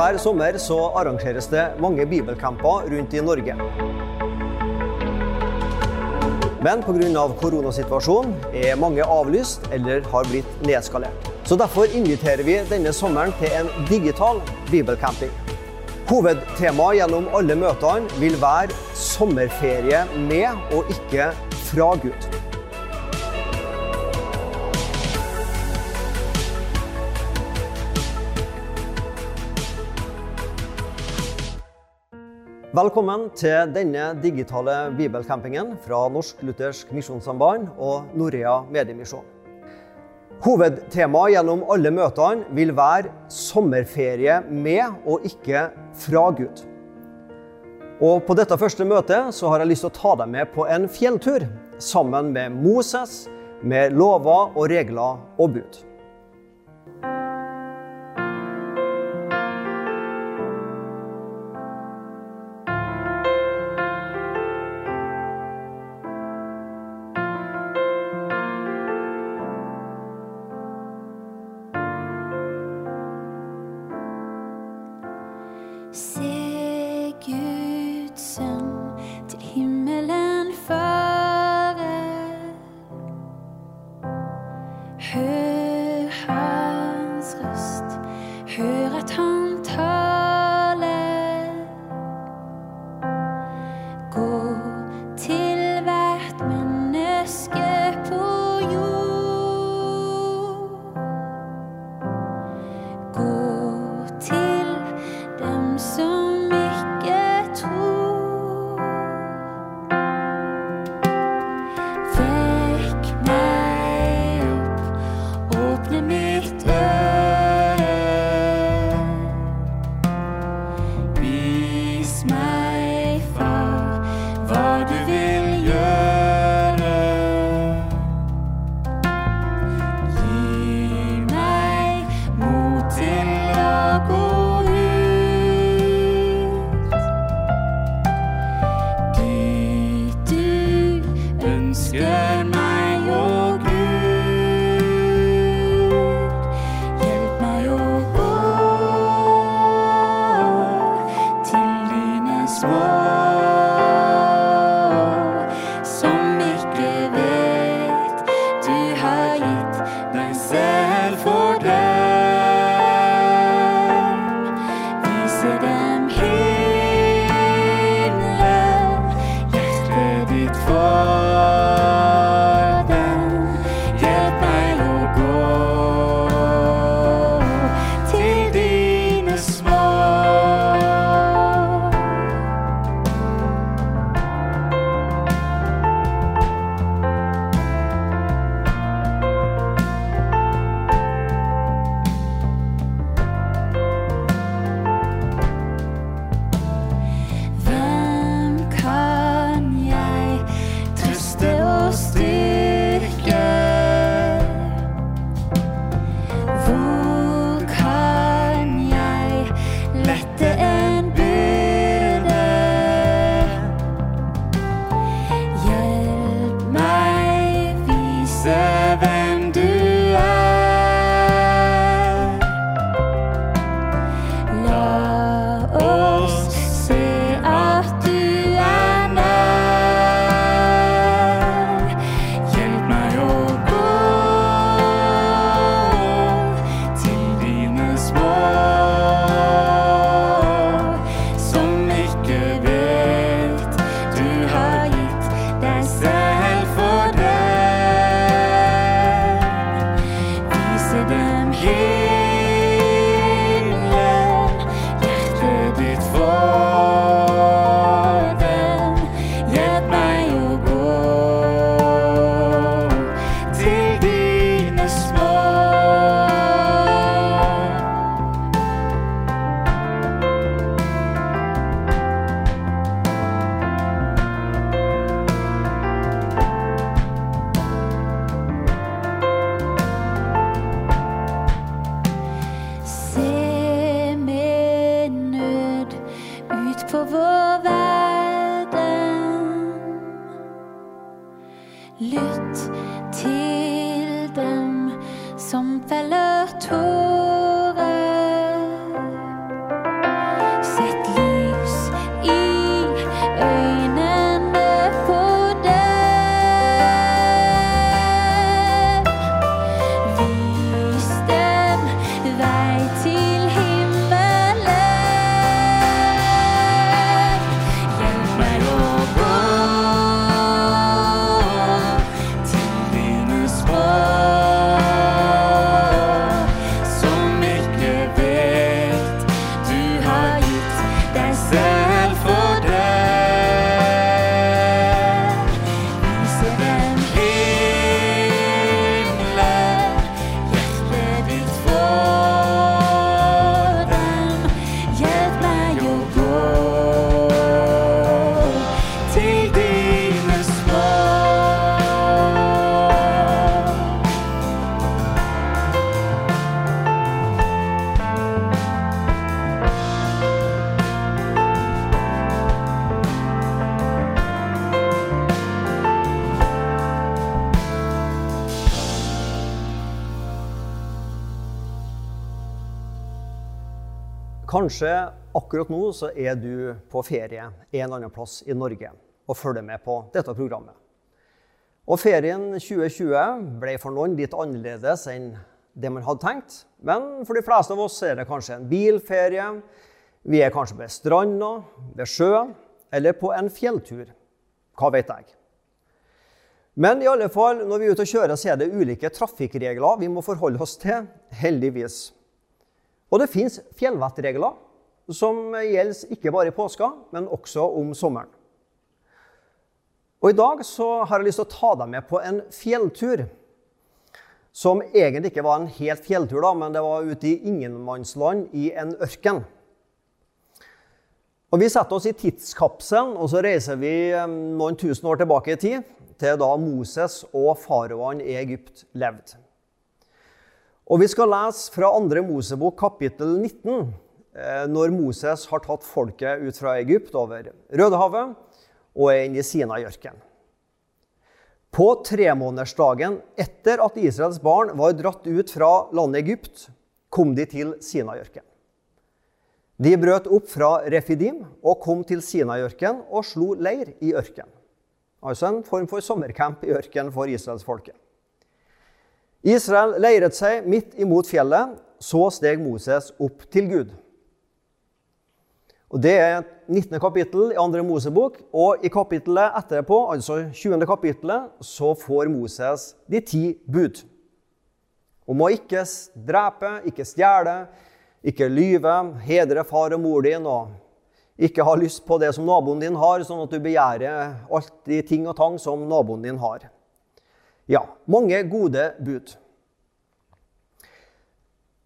Hver sommer så arrangeres det mange bibelcamper rundt i Norge. Men pga. koronasituasjonen er mange avlyst eller har blitt nedskalert. Så Derfor inviterer vi denne sommeren til en digital bibelcamping. Hovedtemaet gjennom alle møtene vil være sommerferie med og ikke fra Gud. Velkommen til denne digitale bibelcampingen fra Norsk Luthersk Misjonssamband og Norea Mediemisjon. Hovedtemaet gjennom alle møtene vil være sommerferie med og ikke fra Gud. Og På dette første møtet så har jeg lyst til å ta deg med på en fjelltur sammen med Moses, med lover og regler og bud. Kanskje akkurat nå så er du på ferie en eller annen plass i Norge og følger med på dette programmet. Og ferien 2020 ble for noen litt annerledes enn det man hadde tenkt. Men for de fleste av oss er det kanskje en bilferie. Vi er kanskje ved stranda, ved sjø eller på en fjelltur. Hva vet jeg. Men i alle fall, når vi er ute og kjører, så er det ulike trafikkregler vi må forholde oss til, heldigvis. Og det fins fjellvettregler som gjelder ikke bare i påska, men også om sommeren. Og I dag så har jeg lyst til å ta deg med på en fjelltur. Som egentlig ikke var en helt fjelltur, da, men det var ute i ingenmannsland i en ørken. Og Vi setter oss i tidskapselen og så reiser vi eh, noen tusen år tilbake i tid, til da Moses og faraoene i Egypt levde. Og Vi skal lese fra 2. Mosebok kapittel 19, eh, når Moses har tatt folket ut fra Egypt over Rødehavet og er inne i Sinajørkenen. På tremånedersdagen etter at Israels barn var dratt ut fra landet Egypt, kom de til Sinajørkenen. De brøt opp fra Refidim og kom til Sinajørkenen og slo leir i ørkenen. Altså en form for sommercamp i ørkenen for israelsfolket. Israel leiret seg midt imot fjellet. Så steg Moses opp til Gud. Og Det er 19. kapittel i 2. Mosebok. Og i kapittelet etterpå, altså 20. kapittelet, så får Moses de ti bud. Om å ikke drepe, ikke stjele, ikke lyve, hedre far og mor din, og ikke ha lyst på det som naboen din har, sånn at du begjærer alt de ting og tang som naboen din har. Ja, mange gode bud.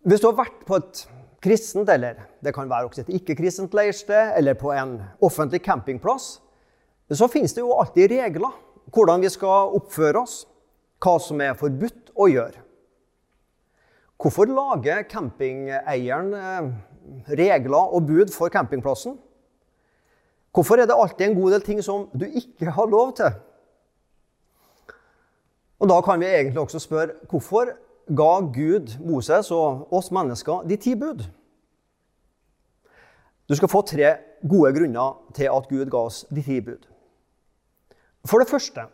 Hvis du har vært på et kristent, eller det kan være også et ikke-kristent leirsted, eller på en offentlig campingplass, så finnes det jo alltid regler. Hvordan vi skal oppføre oss, hva som er forbudt å gjøre. Hvorfor lager campingeieren eh, regler og bud for campingplassen? Hvorfor er det alltid en god del ting som du ikke har lov til? Og Da kan vi egentlig også spørre hvorfor ga Gud Moses og oss mennesker de ti bud? Du skal få tre gode grunner til at Gud ga oss de ti bud. For det første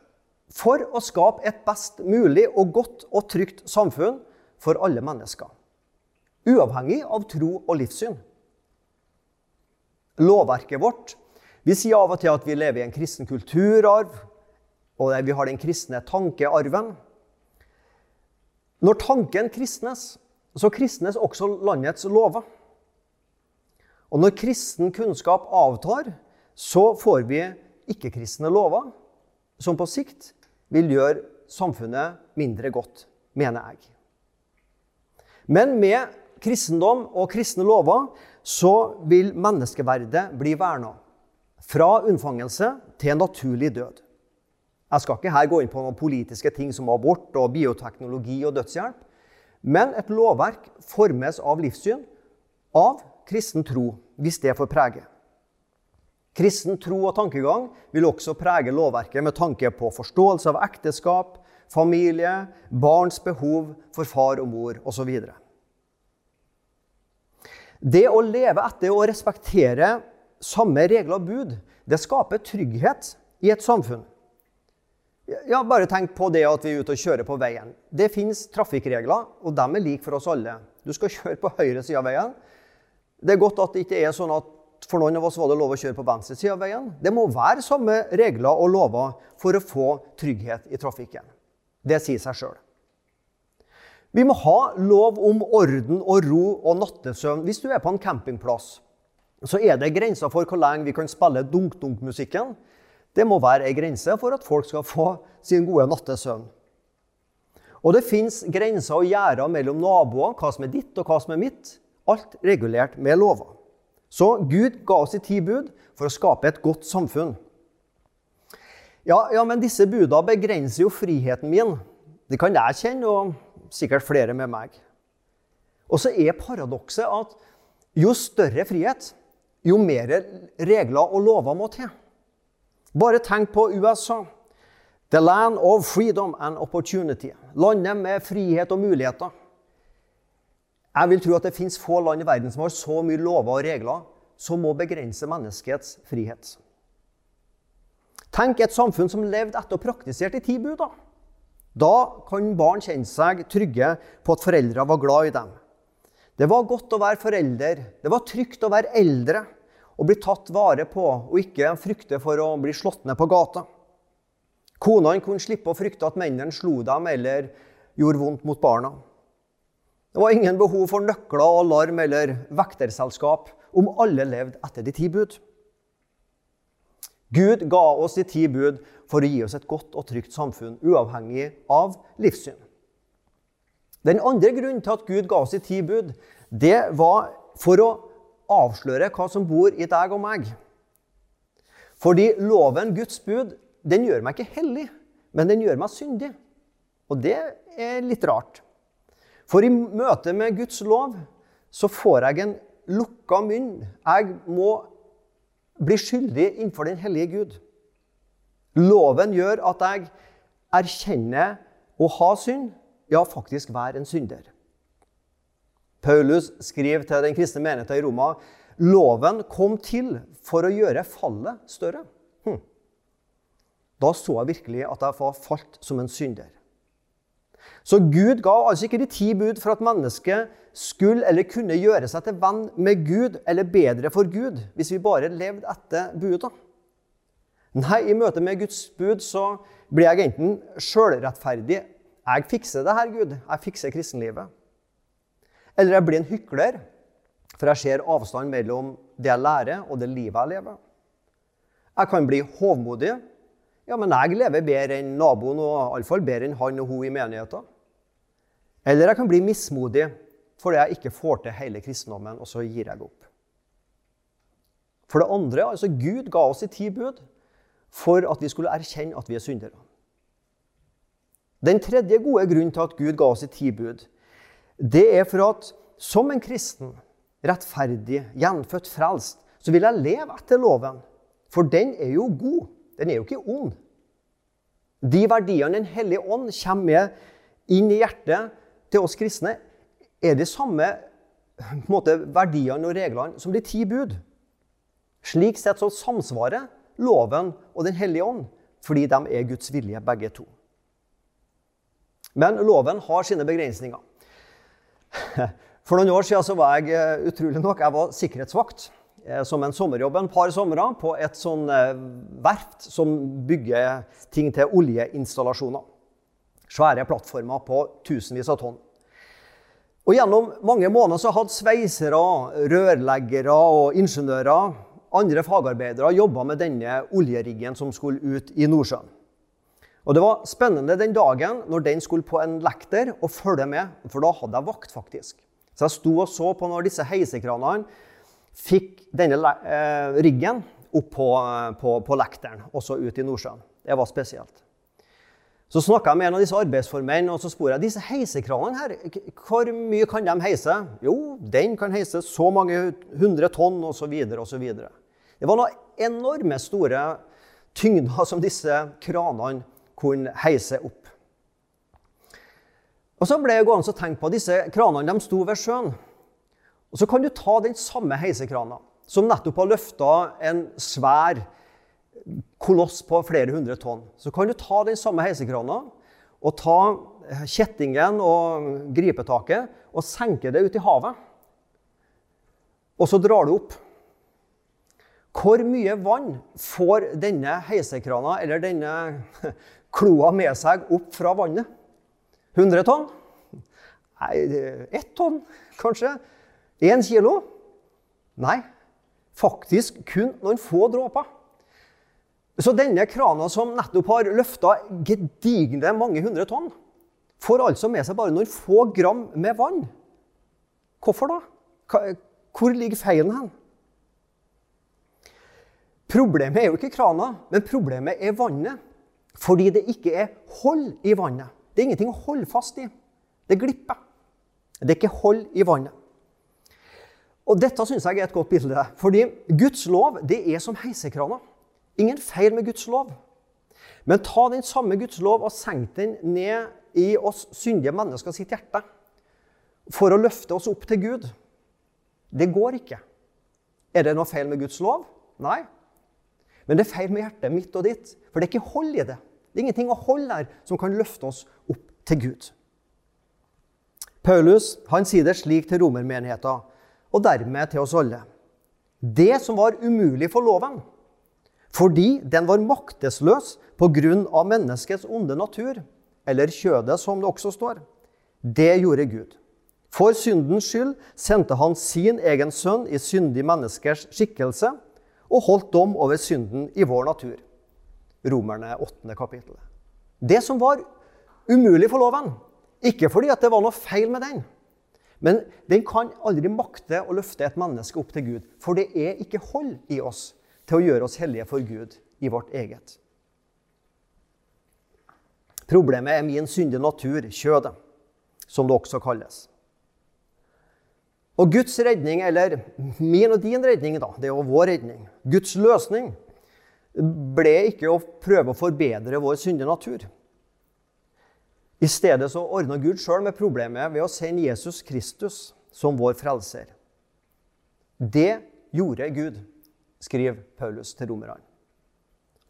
for å skape et best mulig og godt og trygt samfunn for alle mennesker. Uavhengig av tro og livssyn. Lovverket vårt Vi sier av og til at vi lever i en kristen kulturarv, og vi har den kristne tankearven. Når tanken kristnes, så kristnes også landets lover. Og når kristen kunnskap avtar, så får vi ikke-kristne lover som på sikt vil gjøre samfunnet mindre godt, mener jeg. Men med kristendom og kristne lover så vil menneskeverdet bli verna. Fra unnfangelse til naturlig død. Jeg skal ikke her gå inn på noen politiske ting som abort og bioteknologi og dødshjelp. Men et lovverk formes av livssyn, av kristen tro, hvis det får prege. Kristen tro og tankegang vil også prege lovverket med tanke på forståelse av ekteskap, familie, barns behov for far og mor osv. Det å leve etter og respektere samme regler og bud, det skaper trygghet i et samfunn. Ja, Bare tenk på det at vi er ute og kjører på veien. Det fins trafikkregler, og de er like for oss alle. Du skal kjøre på høyre side av veien. Det er godt at det ikke er sånn at for noen av oss var det lov å kjøre på venstre side av veien. Det må være samme regler og lover for å få trygghet i trafikken. Det sier seg sjøl. Vi må ha lov om orden og ro og nattesøvn. Hvis du er på en campingplass, så er det grenser for hvor lenge vi kan spille dunk-dunk-musikken det må være ei grense for at folk skal få sin gode nattesøvn. Og det fins grenser og gjerder mellom naboer, hva som er ditt og hva som er mitt. Alt regulert med lover. Så Gud ga oss i ti bud for å skape et godt samfunn. Ja, ja, men disse buda begrenser jo friheten min. Det kan jeg kjenne, og sikkert flere med meg. Og så er paradokset at jo større frihet, jo mer regler og lover må til. Bare tenk på USA. The land of freedom and opportunity. Landet med frihet og muligheter. Jeg vil tro at det fins få land i verden som har så mye lover og regler som må begrense menneskets frihet. Tenk et samfunn som levde etter og praktiserte ti bud. Da kan barn kjenne seg trygge på at foreldre var glad i dem. Det var godt å være forelder. Det var trygt å være eldre og bli tatt vare på, og ikke frykte for å bli slått ned på gata. Konene kunne slippe å frykte at mennene slo dem eller gjorde vondt mot barna. Det var ingen behov for nøkler, alarm eller vekterselskap om alle levde etter de ti bud. Gud ga oss de ti bud for å gi oss et godt og trygt samfunn, uavhengig av livssyn. Den andre grunnen til at Gud ga oss de ti bud, det var for å avsløre hva som bor i deg og meg. Fordi loven, Guds bud, den gjør meg ikke hellig, men den gjør meg syndig. Og det er litt rart. For i møte med Guds lov så får jeg en lukka munn. Jeg må bli skyldig innenfor den hellige Gud. Loven gjør at jeg erkjenner å ha synd, ja, faktisk være en synder. Paulus skriver til den kristne menigheten i Roma loven kom til for å gjøre fallet større. Hm. Da så jeg virkelig at jeg var falt som en synder. Så Gud ga altså ikke de ti bud for at mennesket skulle eller kunne gjøre seg til venn med Gud eller bedre for Gud hvis vi bare levde etter buda. Nei, i møte med Guds bud så blir jeg enten sjølrettferdig Jeg fikser det her, Gud. Jeg fikser kristenlivet. Eller jeg blir en hykler, for jeg ser avstand mellom det jeg lærer, og det livet jeg lever. Jeg kan bli hovmodig. Ja, men jeg lever bedre enn naboen, og iallfall bedre enn han og hun i menigheten. Eller jeg kan bli mismodig fordi jeg ikke får til hele kristendommen, og så gir jeg opp. For det andre, altså Gud ga oss i ti bud for at vi skulle erkjenne at vi er syndere. Den tredje gode grunnen til at Gud ga oss i ti bud, det er for at som en kristen, rettferdig, gjenfødt, frelst, så vil jeg leve etter loven. For den er jo god. Den er jo ikke ond. De verdiene Den hellige ånd kommer med inn i hjertet til oss kristne, er de samme måte, verdiene og reglene som de ti bud. Slik sett så samsvarer loven og Den hellige ånd, fordi de er Guds vilje, begge to. Men loven har sine begrensninger. For noen år siden så var jeg eh, utrolig nok, jeg var sikkerhetsvakt eh, som en sommerjobb en par somre på et sånn eh, verft som bygger ting til oljeinstallasjoner. Svære plattformer på tusenvis av tonn. Og Gjennom mange måneder så hadde sveisere, rørleggere og ingeniører, andre fagarbeidere, jobba med denne oljeriggen som skulle ut i Nordsjøen. Og Det var spennende den dagen når den skulle på en lekter og følge med, for da hadde jeg vakt, faktisk. Så jeg sto og så på når disse heisekranene fikk denne eh, riggen opp på, på, på lekteren, også ut i Nordsjøen. Det var spesielt. Så snakka jeg med en av disse arbeidsformene og så spurte jeg, disse heisekranene her, hvor mye kan de heise? Jo, den kan heise så mange hundre tonn osv. osv. Det var noen enorme store tyngder som disse kranene kunne heise opp. Og Så ble jeg gående og tenke på disse kranene de sto ved sjøen. Og Så kan du ta den samme heisekrana, som nettopp har løfta en svær koloss på flere hundre tonn. Så kan du ta den samme heisekrana og ta kjettingen og gripetaket og senke det ut i havet. Og så drar du opp. Hvor mye vann får denne heisekrana eller denne kloa med seg opp fra vannet? 100 tonn? Nei, ett tonn, kanskje? Én kilo? Nei, faktisk kun noen få dråper. Så denne krana som nettopp har løfta gedigne mange hundre tonn, får altså med seg bare noen få gram med vann. Hvorfor da? Hvor ligger feilen hen? Problemet er jo ikke krana, men problemet er vannet. Fordi det ikke er hold i vannet. Det er ingenting å holde fast i. Det glipper. Det er ikke hold i vannet. Og Dette syns jeg er et godt bilde. Fordi Guds lov det er som heisekrana. Ingen feil med Guds lov. Men ta den samme Guds lov og senk den ned i oss syndige mennesker sitt hjerte. for å løfte oss opp til Gud. Det går ikke. Er det noe feil med Guds lov? Nei. Men det er feil med hjertet mitt og ditt, for det er ikke hold i det. Det er ingenting å holde her som kan løfte oss opp til Gud. Paulus han sier det slik til romermenigheten, og dermed til oss alle. Det som var umulig for loven, fordi den var maktesløs pga. menneskets onde natur, eller kjødet, som det også står, det gjorde Gud. For syndens skyld sendte han sin egen sønn i syndig menneskers skikkelse og holdt dom over synden i vår natur. Romerne 8. kapittel. Det som var umulig for loven, ikke fordi det var noe feil med den, men den kan aldri makte å løfte et menneske opp til Gud, for det er ikke hold i oss til å gjøre oss hellige for Gud i vårt eget. Problemet er min syndige natur, kjødet, som det også kalles. Og Guds redning, eller min og din redning, da, det er jo vår redning, Guds løsning, ble ikke å prøve å forbedre vår syndige natur. I stedet så ordna Gud sjøl med problemet ved å sende Jesus Kristus som vår frelser. Det gjorde Gud, skriver Paulus til romerne.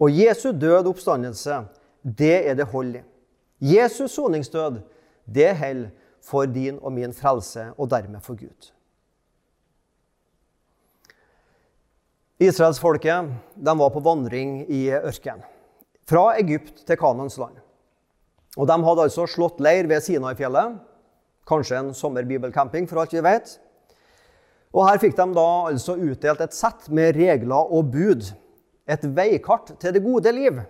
Og Jesu død oppstandelse, det er det hold i. Jesus soningsdød, det holder for din og min frelse, og dermed for Gud. Israelsfolket var på vandring i ørkenen. Fra Egypt til Kanans land. Og De hadde altså slått leir ved Sinai-fjellet. Kanskje en sommerbibelcamping, for alt vi vet. Og Her fikk de da altså utdelt et sett med regler og bud. Et veikart til det gode liv.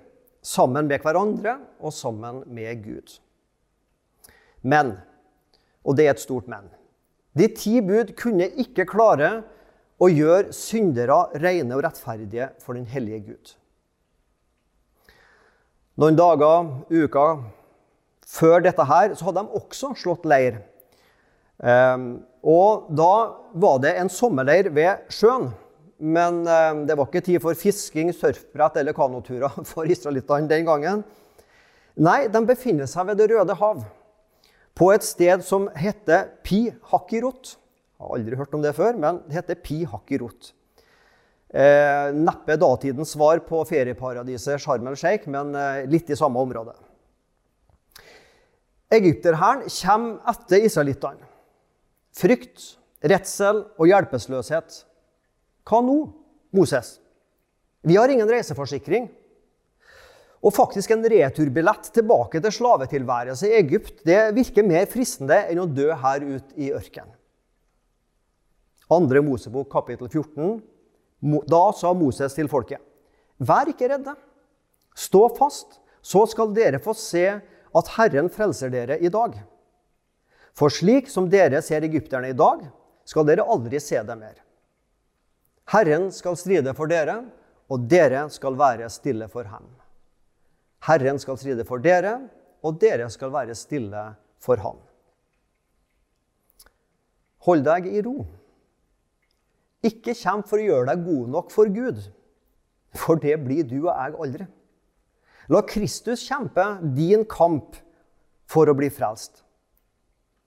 Sammen med hverandre og sammen med Gud. Men, og det er et stort men, de ti bud kunne ikke klare og gjør syndere rene og rettferdige for den hellige Gud. Noen dager, uker før dette her, så hadde de også slått leir. Um, og da var det en sommerleir ved sjøen. Men um, det var ikke tid for fisking, surfbrett eller kanoturer for israelittene den gangen. Nei, de befinner seg ved Det røde hav, på et sted som heter Pi Hakirot. Jeg har aldri hørt om det før, men det heter pi hakirot. Eh, neppe datidens svar på ferieparadiset Sharm el Sheikh, men eh, litt i samme område. Egypterhæren kommer etter israelittene. Frykt, redsel og hjelpeløshet. Hva nå, Moses? Vi har ingen reiseforsikring. Og faktisk en returbillett tilbake til slavetilværelse i Egypt det virker mer fristende enn å dø her ute i ørkenen. Andre Mosebok kapittel 14. Da sa Moses til folket.: Vær ikke redde. Stå fast, så skal dere få se at Herren frelser dere i dag. For slik som dere ser egypterne i dag, skal dere aldri se dem mer. Herren skal stride for dere, og dere skal være stille for ham. Herren skal stride for dere, og dere skal være stille for ham. Hold deg i ro ikke kommer for å gjøre deg god nok for Gud. For det blir du og jeg aldri. La Kristus kjempe din kamp for å bli frelst.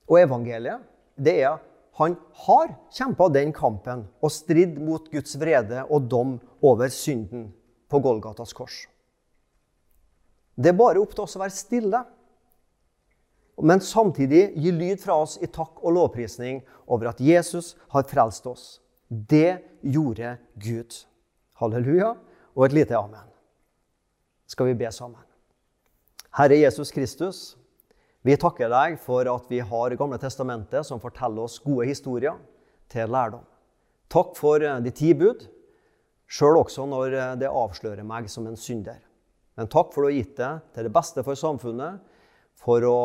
Og evangeliet, det er han har kjempa den kampen og stridd mot Guds vrede og dom over synden på Golgatas kors. Det er bare opp til oss å være stille, men samtidig gi lyd fra oss i takk og lovprisning over at Jesus har frelst oss. Det gjorde Gud. Halleluja og et lite amen. Skal vi be sammen? Herre Jesus Kristus, vi takker deg for at vi har Gamle testamentet som forteller oss gode historier til lærdom. Takk for eh, de ti bud, sjøl også når eh, det avslører meg som en synder. Men takk for å ha gitt det til det beste for samfunnet, for å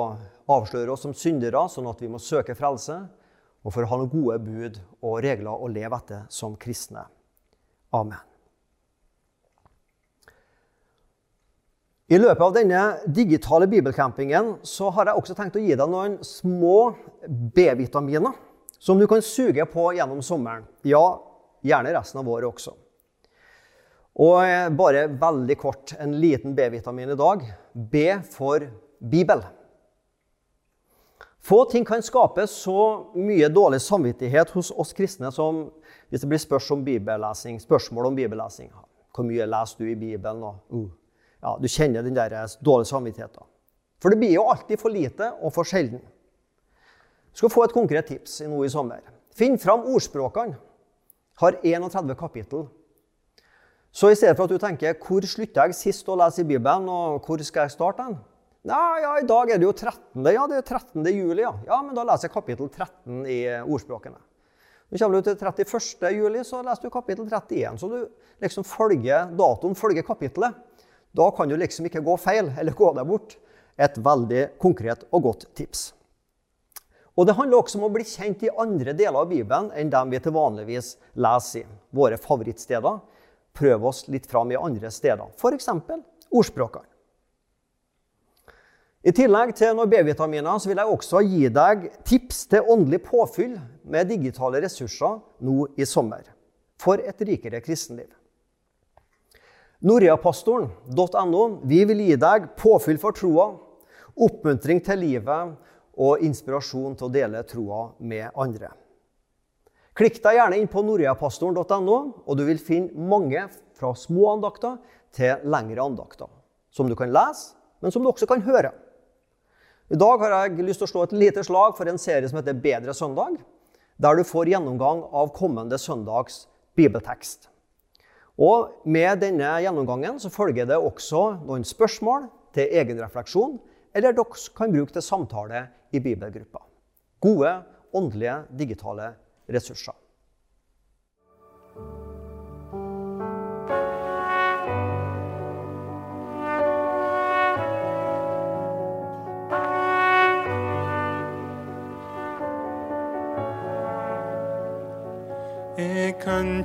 avsløre oss som syndere, sånn at vi må søke frelse og for å ha noen gode bud og regler å leve etter som kristne. Amen. I løpet av denne digitale bibelcampingen så har jeg også tenkt å gi deg noen små B-vitaminer som du kan suge på gjennom sommeren. Ja, gjerne resten av året også. Og bare veldig kort en liten B-vitamin i dag. B for Bibel. Få ting kan skape så mye dårlig samvittighet hos oss kristne som hvis det blir spørsmål om bibellesing. Spørsmål om bibellesing. Hvor mye leser du i Bibelen? Og, uh, ja, du kjenner den der dårlige samvittigheten. For det blir jo alltid for lite og for sjelden. Du skal få et konkret tips nå i sommer. Finn fram ordspråkene. Har 31 kapittel. Så i stedet for at du tenker 'Hvor slutta jeg sist å lese i Bibelen?' og 'Hvor skal jeg starte?' den? Nei, ja, I dag er det jo 13. Ja, det er 13. juli, ja. ja. Men da leser jeg kapittel 13 i ordspråkene. Når kommer du til 31. juli, så leser du kapittel 31. Så du liksom følger datoen, følger kapittelet. Da kan du liksom ikke gå feil eller gå deg bort. Et veldig konkret og godt tips. Og Det handler også om å bli kjent i andre deler av Bibelen enn dem vi til vanligvis leser i. Våre favorittsteder. Prøv oss litt fram i andre steder, f.eks. ordspråkene. I tillegg til noen B-vitaminer så vil jeg også gi deg tips til åndelig påfyll med digitale ressurser nå i sommer. For et rikere kristenliv. Noriapastoren.no vi vil gi deg påfyll for troa, oppmuntring til livet og inspirasjon til å dele troa med andre. Klikk deg gjerne inn på noriapastoren.no, og du vil finne mange fra små andakter til lengre andakter, som du kan lese, men som du også kan høre. I dag har jeg lyst til å slå et lite slag for en serie som heter Bedre søndag, der du får gjennomgang av kommende søndags bibeltekst. Og Med denne gjennomgangen så følger det også noen spørsmål til egenrefleksjon, eller dere kan bruke til samtale i bibelgruppa. Gode åndelige digitale ressurser.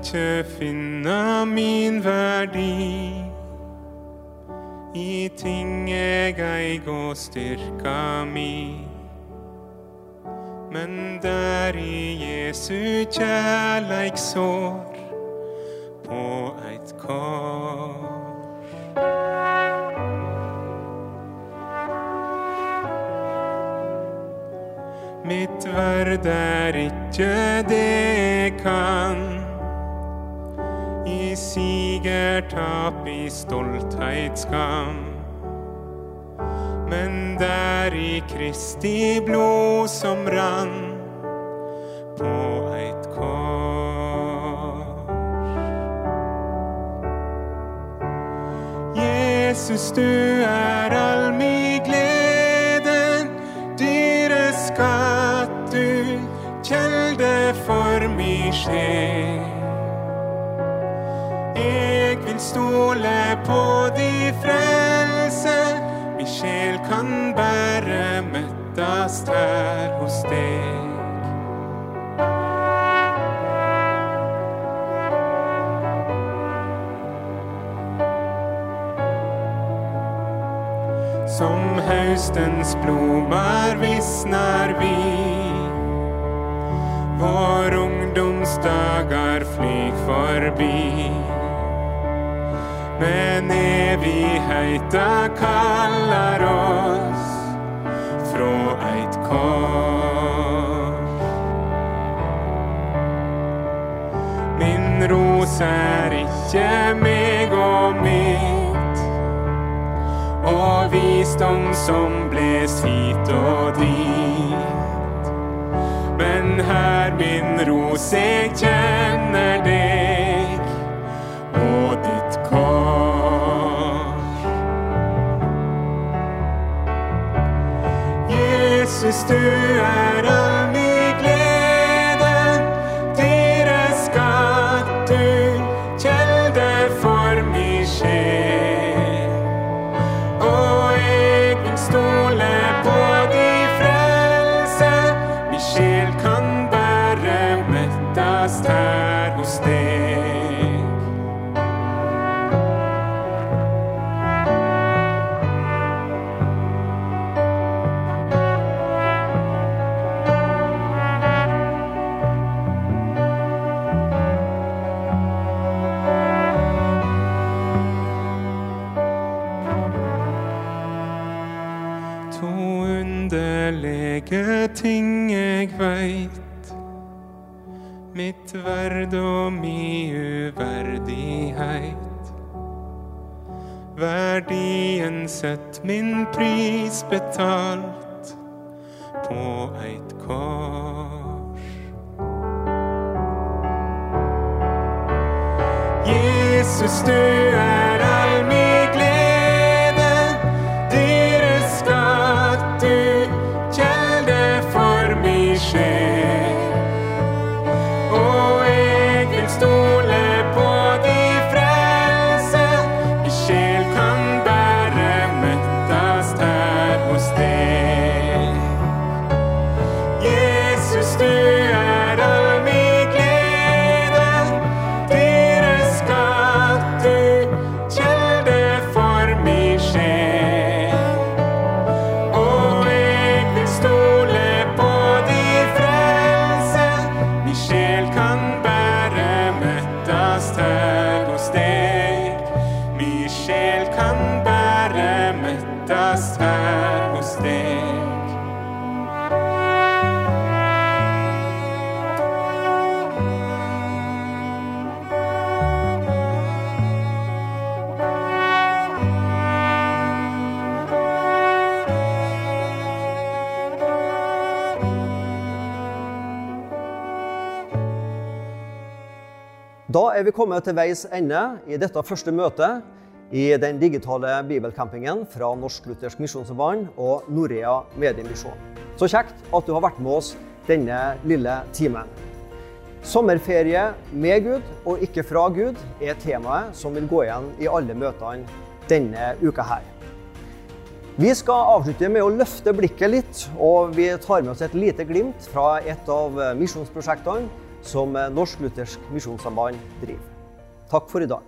Ikke finne min verdi i ting jeg eig og styrka mi. Men der i Jesu kjærleik sår sigertap, i stoltheit, skam. Men der i Kristi blod som rann på eit kors. Jesus, du er all mi glede, dyre skatt du, kjelde for mi sjel. Stole på di frelse, mi sjel kan bære møttast her hos deg. Som høstens blomster visnar vi. Vår ungdomsdager flyg forbi. Men evigheta kaller oss fra eit kors. Min ros er ikke meg og mitt, og visdom som bles hit og dit. Men her min ros, eg kjenner Jesus, kommet til veis ende i dette første møtet i den digitale bibelcampingen fra Norsk Luthersk Misjonsforbund og Norea Mediemisjon. Så kjekt at du har vært med oss denne lille timen. Sommerferie med Gud og ikke fra Gud er temaet som vil gå igjen i alle møtene denne uka her. Vi skal avslutte med å løfte blikket litt, og vi tar med oss et lite glimt fra et av misjonsprosjektene som Norsk Luthersk Misjonssamband driver. Takk for i dag.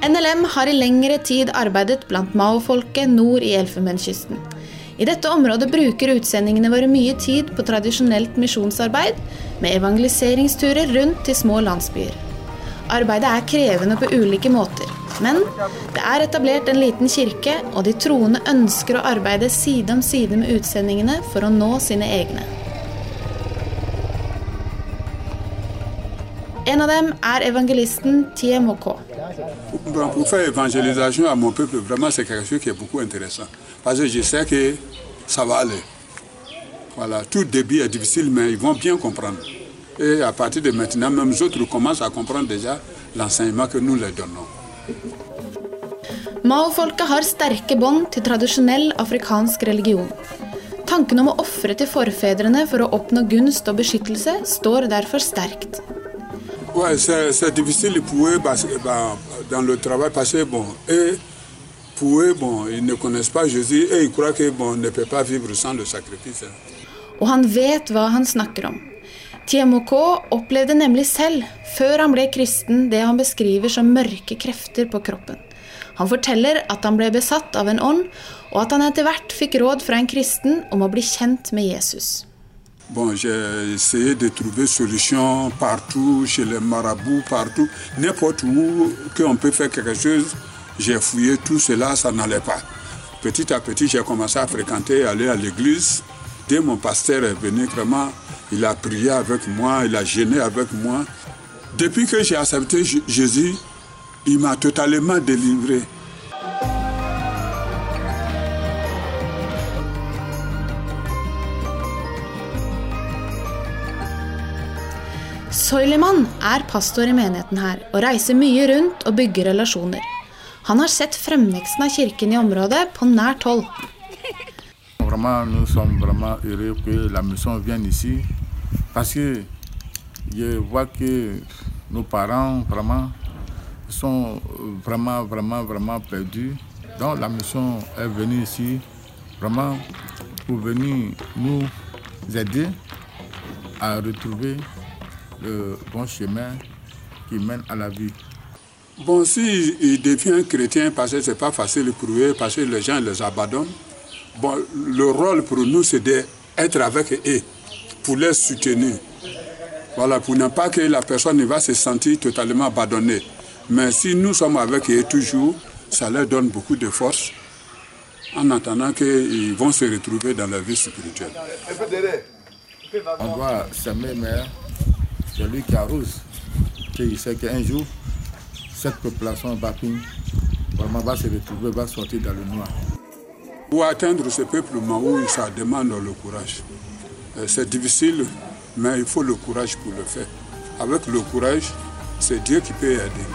NLM har i lengre tid arbeidet blant Mao-folket nord i Elfenbenskysten. I dette området bruker utsendingene våre mye tid på tradisjonelt misjonsarbeid, med evangeliseringsturer rundt til små landsbyer. Arbeidet er krevende på ulike måter, men det er etablert en liten kirke, og de troende ønsker å arbeide side om side med utsendingene for å nå sine egne. En av dem er evangelisten TMHK. Pour faire évangélisation à mon peuple, vraiment, c'est quelque chose qui est beaucoup intéressant. Parce que je sais que ça va aller. Voilà, tout début est difficile, mais ils vont bien comprendre. Et à partir de maintenant, même les autres commencent à comprendre déjà l'enseignement que nous leur donnons. Mao-folket har sterke bånd til tradisjonell afrikansk religion. Tanken om å ofre til forfedrene for å oppnå gunst og beskyttelse står derfor sterkt. Ouais, c'est difficile pour eux parce bah, dans le travail parce que, bon, eux, pour eux, bon, ils ne connaissent pas Jésus et ils croient que, bon, on ne peut pas vivre sans le sacrifice. hein. Og han vet hva han snakker om. TMK opplevde nemlig selv, før han ble kristen, det han beskriver som mørke krefter på kroppen. Han forteller at han ble besatt av en ånd, og at han etter hvert fikk råd fra en kristen om å bli kjent med Jesus. Bon, j'ai essayé de trouver solution partout, chez les marabouts, partout. N'importe où qu'on peut faire quelque chose, j'ai fouillé tout cela, ça n'allait pas. Petit à petit, j'ai commencé à fréquenter, aller à l'église. Dès mon pasteur est venu, vraiment, il a prié avec moi, il a gêné avec moi. Depuis que j'ai accepté Jésus, il m'a totalement délivré. Soileman er pastor i menigheten her og reiser mye rundt og bygger relasjoner. Han har sett fremveksten av kirken i området på nært hold. Vraiment, nous sommes vraiment heureux que la mission vienne ici parce que je vois que nos parents vraiment sont vraiment, vraiment, vraiment perdus. Donc la mission est venue ici vraiment pour venir nous aider à retrouver le bon chemin qui mène à la vie. Bon, si il devient chrétien, parce que c'est pas facile pour eux, parce que les gens les abandonnent, bon, le rôle pour nous, c'est d'être avec eux, pour les soutenir. Voilà, pour ne pas que la personne va se sentir totalement abandonnée. Mais si nous sommes avec eux toujours, ça leur donne beaucoup de force. en attendant qu'ils vont se retrouver dans la vie spirituelle. On doit s'aimer, mais c'est lui qui arrose. Il sait qu'un jour, cette population Bapin vraiment va se retrouver, va sortir dans le noir. Pour atteindre ce peuple Maou, ça demande le courage. Euh, C'est difficile, mais il faut le courage pour le faire. Avec le courage, c'est Dieu qui peut aider.